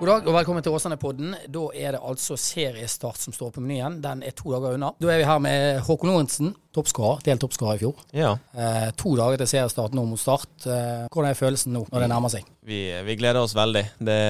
God dag og velkommen til Åsane-podden. Da er det altså seriestart som står på menyen. Den er to dager unna. Da er vi her med Håkon Lorentzen, toppskårer, delt toppskårer i fjor. Ja. Eh, to dager til seriestart nå mot start. Eh, hvordan er følelsen nå når det nærmer seg? Vi, vi gleder oss veldig. Det,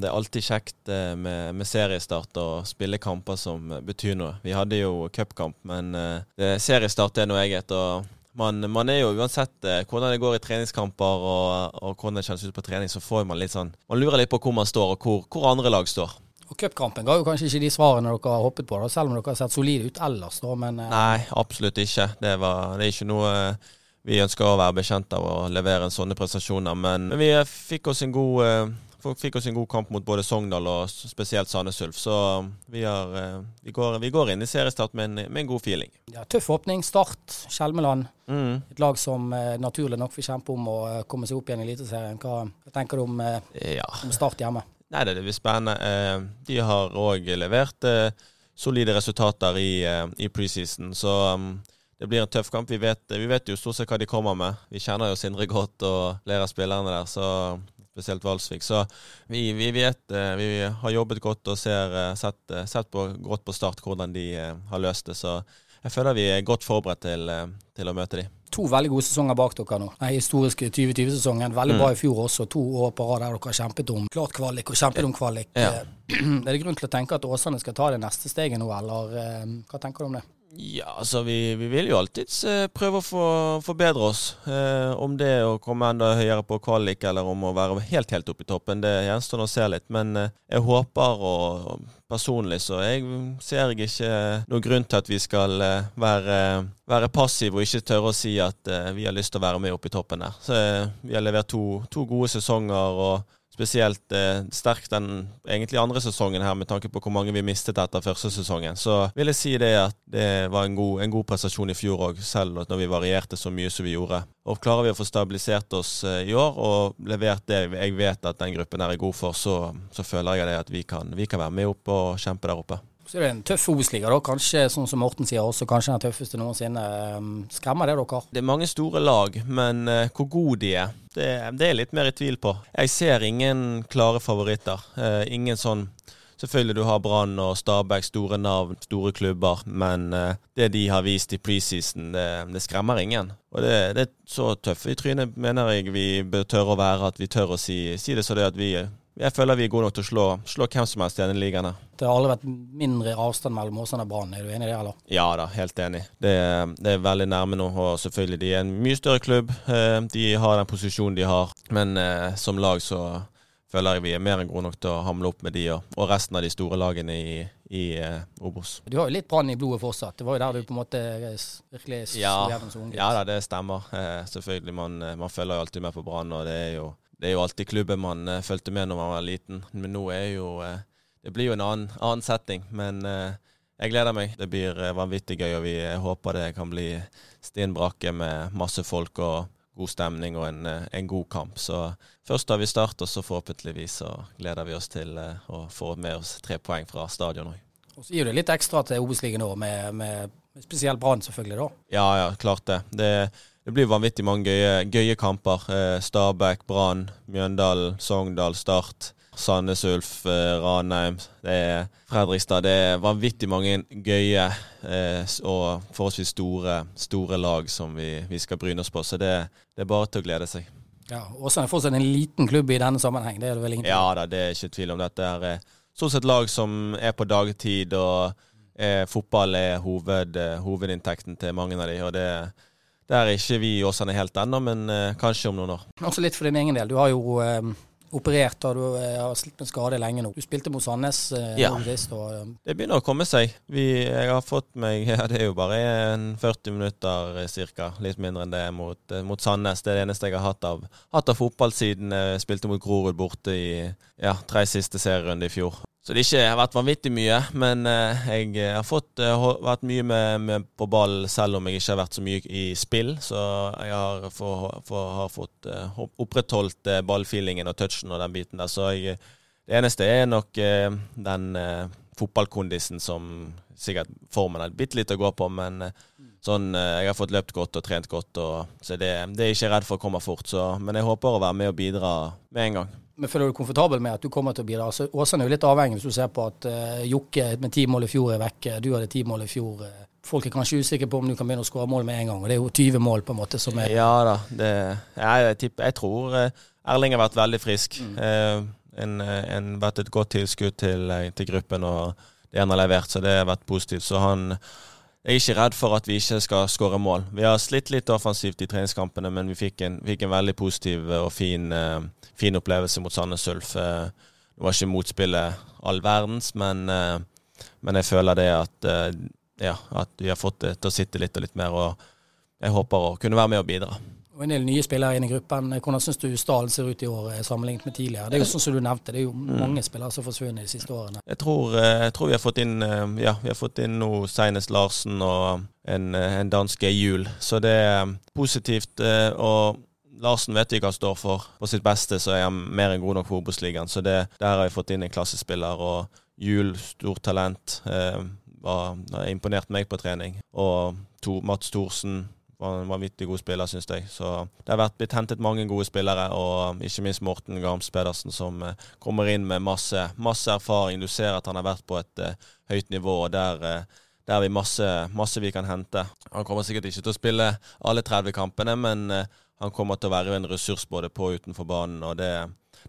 det er alltid kjekt eh, med, med, seriestart og spille kamper som betyr noe. Vi hadde jo cupkamp, men eh, seriestart er noe eget. og man, man, er jo uansett eh, hvordan det går i treningskamper og, og, hvordan det kjennes ut på trening, så får man litt sånn Man lurer litt på hvor man står, og hvor, hvor andre lag står. Og Cupkampen ga jo kanskje ikke de svarene dere har hoppet på, da, selv om dere har sett solide ut ellers. Da, men, eh. Nei, absolutt ikke. Det, var, det er ikke noe eh, vi ønsker å være bekjent av å levere en sånne prestasjoner. Men vi fikk oss en god fikk oss en god kamp mot både Sogndal og spesielt Sandnes Ulf. Så um, vi, har, uh, vi, går, vi, går, inn i seriestart med en, med en god feeling. Ja, tøff åpning. Start, Skjelmeland. Mm. Et lag som uh, naturlig nok får kjempe om å komme seg opp igjen i Eliteserien. Hva, hva, tenker du om, ja. om, Start hjemme? Nei, Det blir spennende. de har òg levert solide resultater i, i preseason. Så um, det blir en tøff kamp. Vi vet, vi vet, jo stort sett hva de kommer med. Vi kjenner jo Sindre godt og flere av spillerne der. Så spesielt Valsvik. Så vi, vi, vet eh, Vi har jobbet godt og ser, eh, sett, eh, sett på, godt på start hvordan de har løst det. Så jeg føler vi er godt forberedt til, til å møte dem. To veldig gode sesonger bak dere nå. Den historiske 2020-sesongen. Veldig mm. bra i fjor også. To år på rad der dere har kjempet om klart kvalik og kjempet om kvalik. Ja. Er det grunn til å tenke at Åsane skal ta det neste steget nå, eller hva tenker du om det? Ja, altså vi, vi vil jo alltids eh, prøve å forbedre oss. Eh, om det å komme enda høyere på kvalik eller om å være helt helt oppe i toppen, det gjenstår å se litt. Men eh, jeg håper, og personlig så jeg ser jeg ikke noen grunn til at vi skal eh, være, være passive og ikke tørre å si at eh, vi har lyst til å være med oppe i toppen der. Så eh, vi har levert to, to gode sesonger. og spesielt eh, sterk den egentlig andre sesongen her, med tanke på hvor mange vi mistet etter første sesongen. Så vil jeg si det at det var en god, en god prestasjon i fjor òg, selv når vi varierte så mye som vi gjorde. Og Klarer vi å få stabilisert oss eh, i år og levert det jeg vet at den gruppen er god for, så, så føler jeg det at vi kan, vi kan være med opp og kjempe der oppe. Så er det en tøff Obos-liga. Kanskje sånn som Morten sier, også kanskje den tøffeste noensinne. Ehm, skremmer det dere? Det er mange store lag, men uh, hvor gode de er, det, det, er litt mer i tvil på. Jeg ser ingen klare favoritter. Uh, ingen sånn Selvfølgelig du har Brann og Stabæk, store navn, store klubber, men uh, det de har vist i preseason, det, det skremmer ingen. Og det, det, er så tøffe i trynet, mener jeg vi bør tørre å være, at vi tør å si, si det så det at vi jeg føler vi er gode nok til å slå, slå hvem som helst i denne ligaen. Det har aldri vært mindre avstand mellom Åsane og Brann, er du enig i det, eller? Ja da, helt enig. Det, det, er veldig nærme nå, og selvfølgelig, de er en mye større klubb. Eh, de har den posisjonen de har, men eh, som lag så føler jeg vi er mer enn gode nok til å hamle opp med de og, og resten av de store lagene i, i uh, Obos. Du har jo litt brann i blodet fortsatt. Det var jo der du på en måte virkelig ja, ja da, det stemmer. Eh, selvfølgelig, man, man følger jo alltid med på Brann, og det er jo det er jo alltid klubben man uh, fulgte med når man var liten. Men nå er jo uh, Det blir jo en annen, annen setting. Men uh, jeg gleder meg. Det blir vanvittig gøy, og vi håper det kan bli stinn brakke med masse folk og god stemning og en, en, god kamp. Så først har vi start, og så forhåpentligvis så gleder vi oss til å få med oss tre poeng fra stadion òg. Og så gir det litt ekstra til Obos-ligaen òg, med, med, spesielt Brann selvfølgelig, da. Ja, ja, klart det. Det det blir vanvittig mange gøye, gøye kamper. Eh, Stabæk, Brann, Mjøndalen, Sogndal, Start. Sandnes Ulf, eh, Ranheim, det er Fredrikstad. Det er vanvittig mange gøye eh, og forholdsvis store, store lag som vi, vi, skal bryne oss på. Så det, det, er bare til å glede seg. Ja, Åsane er fortsatt en liten klubb i denne sammenheng, det er det vel ingen Ja da, det er ikke tvil om dette. er stort sett lag som er på dagtid, og eh, fotball er hoved, hovedinntekten til mange av de, og det er der er ikke vi i Åsane helt ennå, men eh, kanskje om noen år. Også litt for din egen del. Du har jo eh, operert og du eh, har slitt med skade lenge nå. Du spilte mot Sandnes ja. sist. Og, det begynner å komme seg. Vi, jeg har fått meg ja, Det er jo bare 40 minutter ca. Litt mindre enn det mot, mot, Sandnes. Det er det eneste jeg har hatt av, hatt av fotball siden jeg spilte mot Grorud borte i ja, tre siste serierunde i fjor. Så det ikke har vært vanvittig mye, men uh, jeg har fått uh, vært mye med, med, på ball selv om jeg ikke har vært så mye i spill. Så jeg har, for, for, har fått opprettholdt ballfeelingen og touchen og den biten der. Så jeg, det eneste er nok den fotballkondisen som sikkert formen er bitte litt å gå på, men sånn Jeg har fått løpt godt og trent godt, og, så det, det er jeg ikke redd for å komme fort. Så, men jeg håper å være med og bidra med en gang. Men Føler du deg komfortabel med at du kommer til å bidra? Altså, Åsane er jo litt avhengig hvis du ser på at uh, Jokke med ti mål i fjor er vekke, du hadde ti mål i fjor. Uh, folk er kanskje usikre på om du kan begynne å skåre mål med en gang. og Det er jo 20 mål på en måte som er Ja da. Det, jeg, jeg, jeg tror Erling har vært veldig frisk. Mm. Uh, en, en, vært et godt tilskudd til, til gruppen, og det han har levert, så det har vært positivt. Så han jeg er ikke redd for at vi ikke skal skåre mål. Vi har slitt litt offensivt i treningskampene, men vi fikk en, fikk en veldig positiv og fin, uh, fin opplevelse mot Sandnes Ulf. Uh, det var ikke motspillet all verdens, men, uh, men jeg føler det at, ja, at vi har fått det til å sitte litt og litt mer. Og jeg håper å kunne være med og bidra og en del nye spillere inn i gruppen. Hvordan syns du stallen ser ut i år eh, sammenlignet med tidligere? Det er jo sånn som du nevnte, det er jo mm. mange spillere som har forsvunnet de siste årene. Jeg tror, eh, jeg tror, vi har fått inn eh, ja, vi har fått inn nå senest Larsen og en, en danske Jul, så det er positivt. og Larsen vet vi hva han står for. På sitt beste så er han mer enn god nok for Obos-ligaen. Så det, der har vi fått inn en klassespiller. Og Juel, stort talent. Eh, var, imponert meg på trening. Og to, Mats Thorsen, var en vanvittig god spiller, syns jeg. Så det har vært blitt hentet mange gode spillere, og ikke minst Morten Garms Pedersen, som eh, kommer inn med masse, masse, erfaring. Du ser at han har vært på et uh, høyt nivå, og der, uh, der er vi masse, masse, vi kan hente. Han kommer sikkert ikke til å spille alle 30 kampene, men uh, han kommer til å være en ressurs både på og utenfor banen, og det,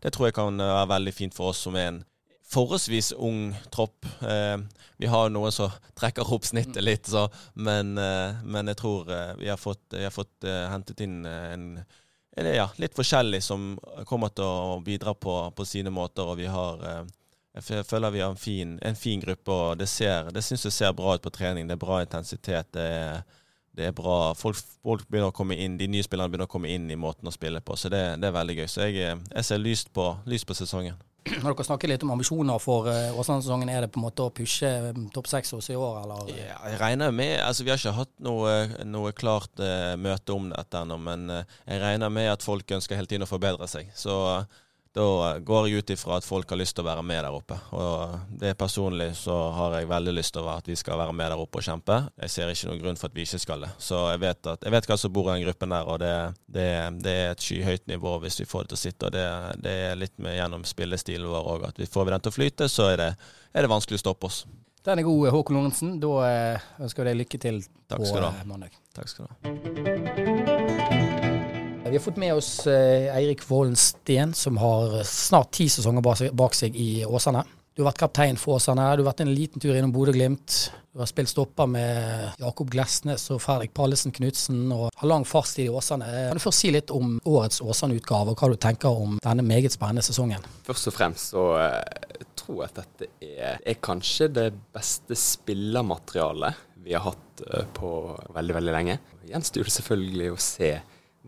det tror jeg kan være veldig fint for oss som er en forholdsvis ung tropp. Eh, vi har noen som trekker opp snittet litt, så, men, eh, men, jeg tror eh, vi har fått, har fått eh, hentet inn eh, en, en, ja, litt forskjellig som kommer til å bidra på, på sine måter. og vi har eh, jeg føler vi har en fin, en fin gruppe, og det, ser, det syns jeg ser bra ut på trening. Det er bra intensitet. det er det er bra. Folk, folk, begynner å komme inn, De nye spillerne begynner å komme inn i måten å spille på, så det, det er veldig gøy. Så jeg, jeg ser lyst på, lyst på sesongen. Når dere snakker litt om ambisjoner for uh, Åsane-sesongen, er det på en måte å pushe um, topp seks hos i år, eller? Ja, jeg regner med altså Vi har ikke hatt noe, noe klart uh, møte om dette ennå, men uh, jeg regner med at folk ønsker hele tiden å forbedre seg. Så uh, da går jeg ut ifra at folk har lyst til å være med der oppe. Og det Personlig så har jeg veldig lyst til at vi skal være med der oppe og kjempe. Jeg ser ikke noen grunn for at vi ikke skal det. Så jeg vet, at, jeg vet hva som bor i den gruppen der, og det, det, det, er et skyhøyt nivå hvis vi får det til å sitte. og Det, det er litt med gjennom spillestilen vår òg, at vi får vi den til å flyte, så er det, er det vanskelig å stoppe oss. Den er god, Håkon Lorentzen. Da eh, ønsker vi deg lykke til Takk på eh, mandag. Takk skal du ha. Vi har fått med oss eh, Eirik Vollen Steen, som har snart ti sesonger bak seg i Åsane. Du har vært kaptein for Åsane. Du har vært en liten tur innom Bodø-Glimt. Du har spilt stopper med Jakob Glesnes og Fredrik Pallesen Knutsen og har lang fartstid i Åsane. Kan du først si litt om årets Åsane-utgave, og hva du tenker om denne meget spennende sesongen? Først og fremst så uh, tror jeg at dette er, er kanskje det beste spillermaterialet vi har hatt på veldig, veldig lenge. Gjenstår det selvfølgelig å se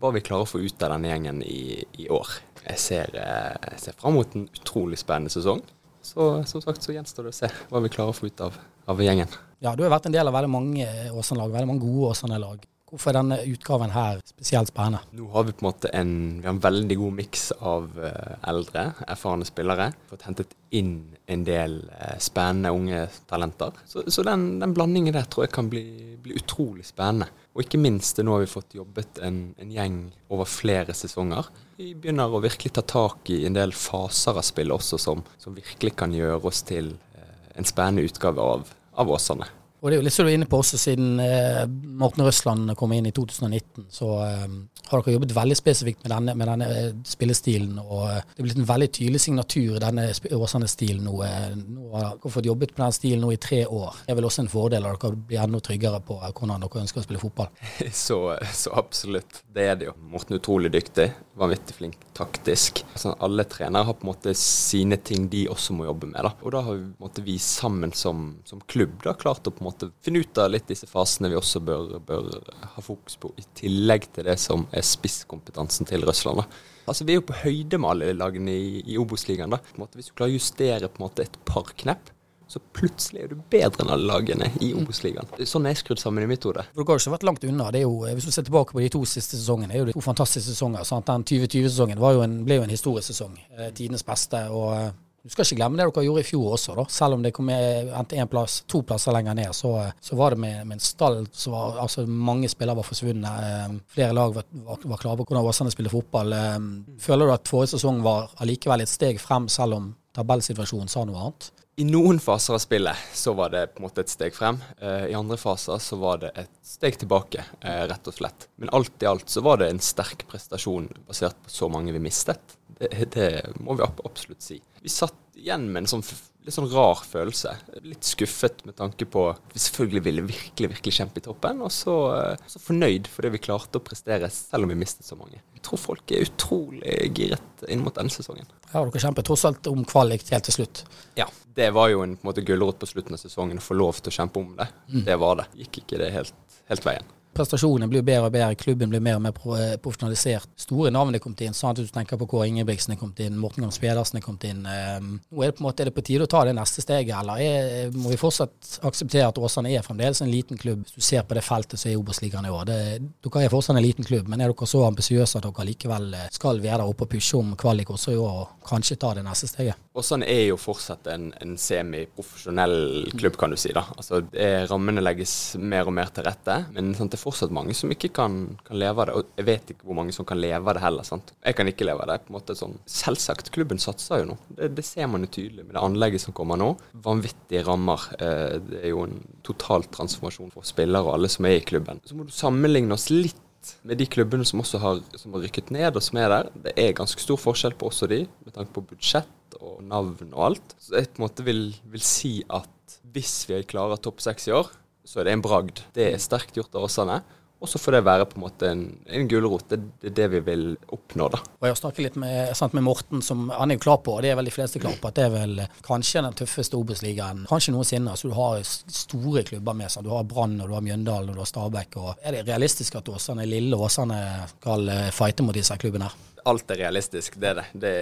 hva vi klarer å få ut av denne gjengen i, i år. Jeg ser, eh, jeg ser fram mot en utrolig spennende sesong. Så som sagt så gjenstår det å se hva vi klarer å få ut av, av gjengen. Ja, Du har vært en del av veldig mange Åsane-lag, veldig mange gode Åsane-lag. Hvorfor er denne utgaven her spesielt spennende? Nå har vi på en måte en, en veldig god miks av uh, eldre, erfarne spillere. Fått hentet inn en del uh, spennende unge talenter. Så, så den, den, blandingen der tror jeg kan bli, bli, utrolig spennende. Og ikke minst nå har vi fått jobbet en, en, gjeng over flere sesonger. Vi begynner å virkelig ta tak i en del faser av spillet også som, som virkelig kan gjøre oss til uh, en spennende utgave av, av Åsane. Og det er jo litt som du er inne på også, siden eh, Morten Røsland kom inn i 2019, så eh, har dere jobbet veldig spesifikt med denne, med denne eh, spillestilen. Og eh, det er blitt en veldig tydelig signatur i denne Åsane-stilen nå. Eh, nå har dere fått jobbet med den stilen nå i tre år. Det er vel også en fordel at dere blir enda tryggere på hvordan dere ønsker å spille fotball? Så, så absolutt. Det er det jo. Morten er utrolig dyktig. Vanvittig flink taktisk. Altså, alle trenere har på en måte sine ting de også må jobbe med. Da. Og da har vi, måte, vi sammen som, som klubb da, klart å på en måte finne ut av litt disse fasene vi også bør, bør, ha fokus på, i tillegg til det som er spisskompetansen til Russland. Da. Altså Vi er jo på høyde med alle lagene i, i Obos-ligaen. Hvis du klarer å justere på en måte et par knepp, så plutselig er du bedre enn alle lagene i Obos-ligaen. Sånn er jeg skrudd sammen i mitt hode. Du har ikke vært langt unna. Det er jo, Hvis du ser tilbake på de to siste sesongene, det er jo de to fantastiske sesonger. Sant? Den 2020-sesongen ble jo en historisk sesong. Eh, tidenes beste. og Du skal ikke glemme det dere gjorde i fjor også, da. Selv om det kom endte en plass, to plasser lenger ned, så, så var det med, med en stall som var altså Mange spillere var forsvunnet. Eh, flere lag var, var, var klare på hvordan Åsane spiller fotball. Eh, føler du at forrige sesong var allikevel et steg frem, selv om tabellsituasjonen sa noe annet? I noen faser av spillet så var det på en måte et steg frem. Eh, I andre faser så var det et steg tilbake, eh, rett og slett. Men alt i alt så var det en sterk prestasjon basert på så mange vi mistet. Det, det må vi absolutt si. Vi satt igjen med en sånn litt sånn rar følelse. Litt skuffet med tanke på vi selvfølgelig ville virkelig virkelig kjempe i toppen, og så, eh, så fornøyd fordi vi klarte å prestere selv om vi mistet så mange. Jeg tror folk er utrolig giret inn mot denne sesongen. Ja, Dere kjempet tross alt om kvalik helt til slutt. Ja, det var jo en, på en måte gulrot på slutten av sesongen å få lov til å kjempe om det. Mm. Det var det. Gikk ikke det helt, helt veien prestasjonene blir bedre og bedre, klubben blir mer og mer eh, profesjonalisert. Store navn er kommet inn. sånn at Du tenker på Kåre Ingebrigtsen er kommet inn, Morten Gams Pedersen er kommet inn. Ehm, nå er det på en måte det på tide å ta det neste steget, eller er, må vi fortsatt akseptere at Åsane er fremdeles en liten klubb? Hvis du ser på det feltet som er Obos-ligaen i år. Det, dere er fortsatt en liten klubb, men er dere så ambisiøse at dere likevel eh, skal være der oppe og pushe om kvalik også i år, og kanskje ta det neste steget? Åsane er jo fortsatt en, en semiprofesjonell klubb, kan du si. da. Altså, Rammene legges mer og mer til rette, men sånn det er fortsatt mange som ikke kan, kan, leve av det. Og jeg vet ikke hvor mange som kan leve av det heller. sant? Jeg kan ikke leve av det. på en måte sånn. Selvsagt, klubben satser jo nå. Det, det, ser man jo tydelig med det anlegget som kommer nå. Vanvittige rammer. Eh, det er jo en total transformasjon for spillere og alle som er i klubben. Så må du sammenligne oss litt med de klubbene som også har, som har rykket ned, og som er der. Det er ganske stor forskjell på oss og de, med tanke på budsjett og navn og alt. Så jeg på en måte vil, vil si at hvis vi klarer topp seks i år, så er det en bragd. Det er sterkt gjort av Åsane. Og så får det være på en måte en, en gulrot. Det, er det vi vil oppnå, da. Og Jeg har snakket litt med, sant, med, Morten, som han er jo klar på, og det er vel de fleste klar på, at det er vel kanskje den tøffeste Obos-ligaen kanskje noensinne. Så du har store klubber med seg. Du har Brann, og du har Mjøndalen, og du har Stabæk. Og er det realistisk at Åsane, lille Åsane skal eh, fighte mot disse klubbene? Alt er realistisk, det er det. Det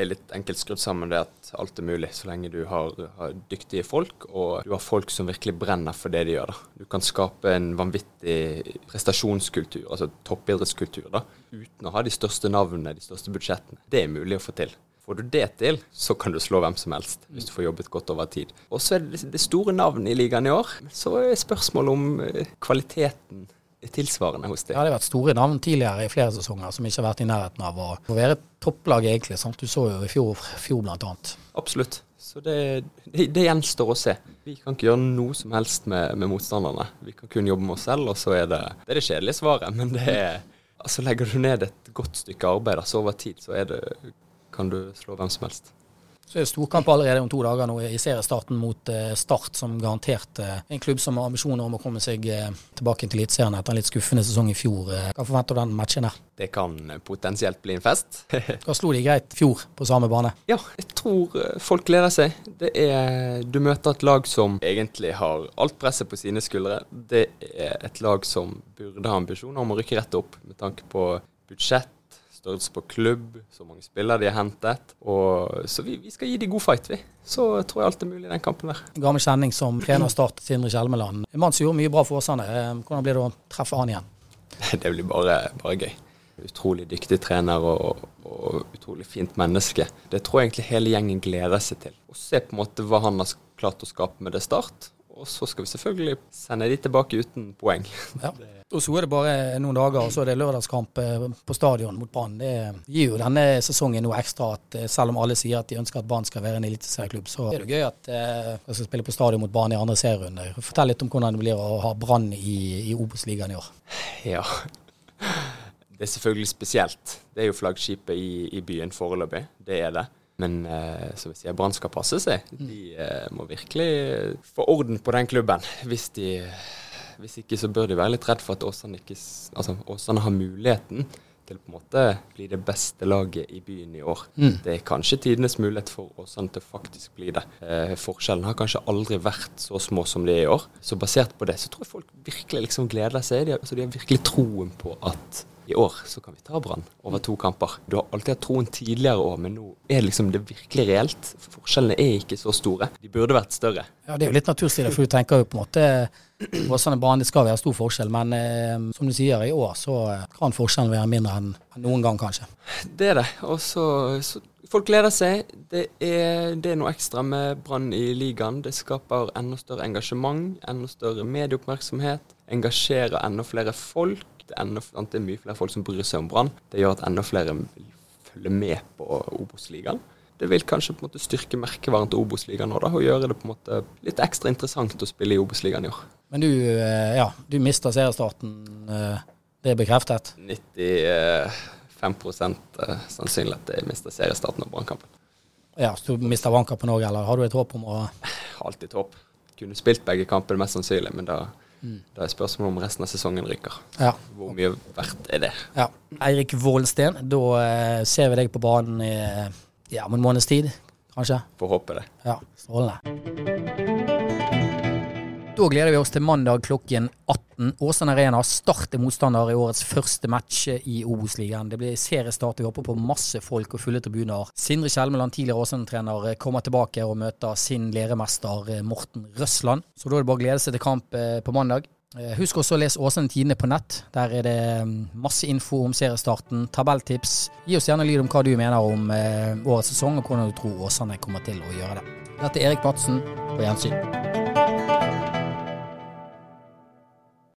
er litt enkelt skrudd sammen det at alt er mulig, så lenge du har, har, dyktige folk, og du har folk som virkelig brenner for det de gjør. da. Du kan skape en vanvittig prestasjonskultur, altså toppidrettskultur, da, uten å ha de største navnene, de største budsjettene. Det er mulig å få til. Får du det til, så kan du slå hvem som helst, hvis du får jobbet godt over tid. Og så er det det store navnet i ligaen i år. Så er spørsmålet om eh, kvaliteten tilsvarende hos dem. Ja, det har vært store navn tidligere i flere sesonger som ikke har vært i nærheten av å, være topplag, egentlig. Sant? Du så jo i fjor, fjor bl.a. Absolutt. Så det, det, det, gjenstår å se. Vi kan ikke gjøre noe som helst med, med, motstanderne. Vi kan kun jobbe med oss selv, og så er det det, er det kjedelige svaret. Men det er, altså legger du ned et godt stykke arbeid altså over tid, så det, kan du slå hvem som helst. Så er det storkamp allerede om to dager nå i seriestarten mot uh, Start, som garantert uh, en klubb som har ambisjoner om å komme seg uh, tilbake til Eliteserien etter en litt skuffende sesong i fjor. Hva forventer du den matchen her? Det kan potensielt bli en fest. Hva slo de greit fjor på samme bane? Ja, jeg tror folk gleder seg. Det er, du møter et lag som egentlig har alt presset på sine skuldre. Det er et lag som burde ha ambisjoner om å rykke rett opp med tanke på budsjett størrelse på klubb, så mange spillere de har hentet. Og, så vi, vi, skal gi de god fight, vi. Så tror jeg alt er mulig i den kampen der. Gammel kjenning som trener Start, Sindre Kjelmeland. En mann som gjorde mye bra for Åsane. Eh, hvordan blir det å treffe han igjen? Det blir bare, bare gøy. Utrolig dyktig trener og, og, utrolig fint menneske. Det tror jeg egentlig hele gjengen gleder seg til. Å se på en måte hva han har klart å skape med det Start. Og så skal vi selvfølgelig sende de tilbake uten poeng. Ja. Og så er det bare noen dager, og så er det lørdagskamp eh, på stadion mot Brann. Det gir jo denne sesongen noe ekstra. at eh, Selv om alle sier at de ønsker at Brann skal være en eliteserieklubb, så er det gøy at de skal spille på stadion mot Brann i andre serierunde. Fortell litt om hvordan det blir å ha Brann i, i Obos-ligaen i år. Ja, det er selvfølgelig spesielt. Det er jo flaggskipet i, i byen foreløpig. Det er det. Men eh, som jeg sier, Brann skal passe seg. De eh, må virkelig få orden på den klubben hvis de hvis ikke så bør de være litt redd for at Åsane ikke altså Åsane har muligheten til på en måte bli det beste laget i byen i år. Mm. Det er kanskje tidenes mulighet for Åsane til faktisk bli det. Eh, forskjellen har kanskje aldri vært så små som de er i år. Så basert på det så tror jeg folk virkelig liksom gleder seg. De har, altså de har virkelig troen på at i år så kan vi ta Brann over to kamper. Du har alltid hatt troen tidligere år, men nå er liksom det virkelig reelt. Forskjellene er ikke så store. De burde vært større. Ja, Det er jo litt naturstridig, for du tenker jo på en måte Åsane Brann, det skal være stor forskjell, men eh, som du sier, i år så kan forskjellen være mindre enn noen gang, kanskje. Det er det. Og så, så folk gleder seg. Det er, det er noe ekstra med Brann i ligaen. Det skaper enda større engasjement, enda større medieoppmerksomhet. Engasjerer enda flere folk. Enda, det er mye flere folk som bryr seg om Brann. Det gjør at enda flere vil følge med på Obos-ligaen. Det vil kanskje på en måte styrke merkevaren til Obos-ligaen og gjøre det på en måte litt ekstra interessant å spille i Obos-ligaen i år. Men du, eh, ja, du mister seriestarten. Eh, det er bekreftet? 95 sannsynlighet sannsynlig at jeg mister seriestarten og Brannkampen. Ja, så du mister Brannkampen òg, eller har du et håp om å alltid et håp. Kunne spilt begge kampene mest sannsynlig, men da, mm. da er spørsmålet om resten av sesongen ryker. Ja. Hvor mye verdt er det? Ja. Eirik Vålsten, da eh, ser vi deg på banen i ja, om en måneds tid, kanskje? Får håpe det. Ja, strålende. Da gleder vi oss til mandag klokken 18. Åsane Arena Start er motstander i årets første match i Obos-ligaen. Det blir seriestart. Vi håper på masse folk og fulle tribuner. Sindre Kjelmeland, tidligere Åsane-trener, kommer tilbake og møter sin læremester Morten Røsland. Så da er det bare å glede seg til kamp eh, på mandag. Eh, husk også å lese Åsane Tidende på nett. Der er det mm, masse info om seriestarten, tabelltips. Gi oss gjerne lyd om hva du mener om eh, årets sesong, og hvordan du tror Åsane kommer til å gjøre det. Dette er Erik Madsen, på gjensyn.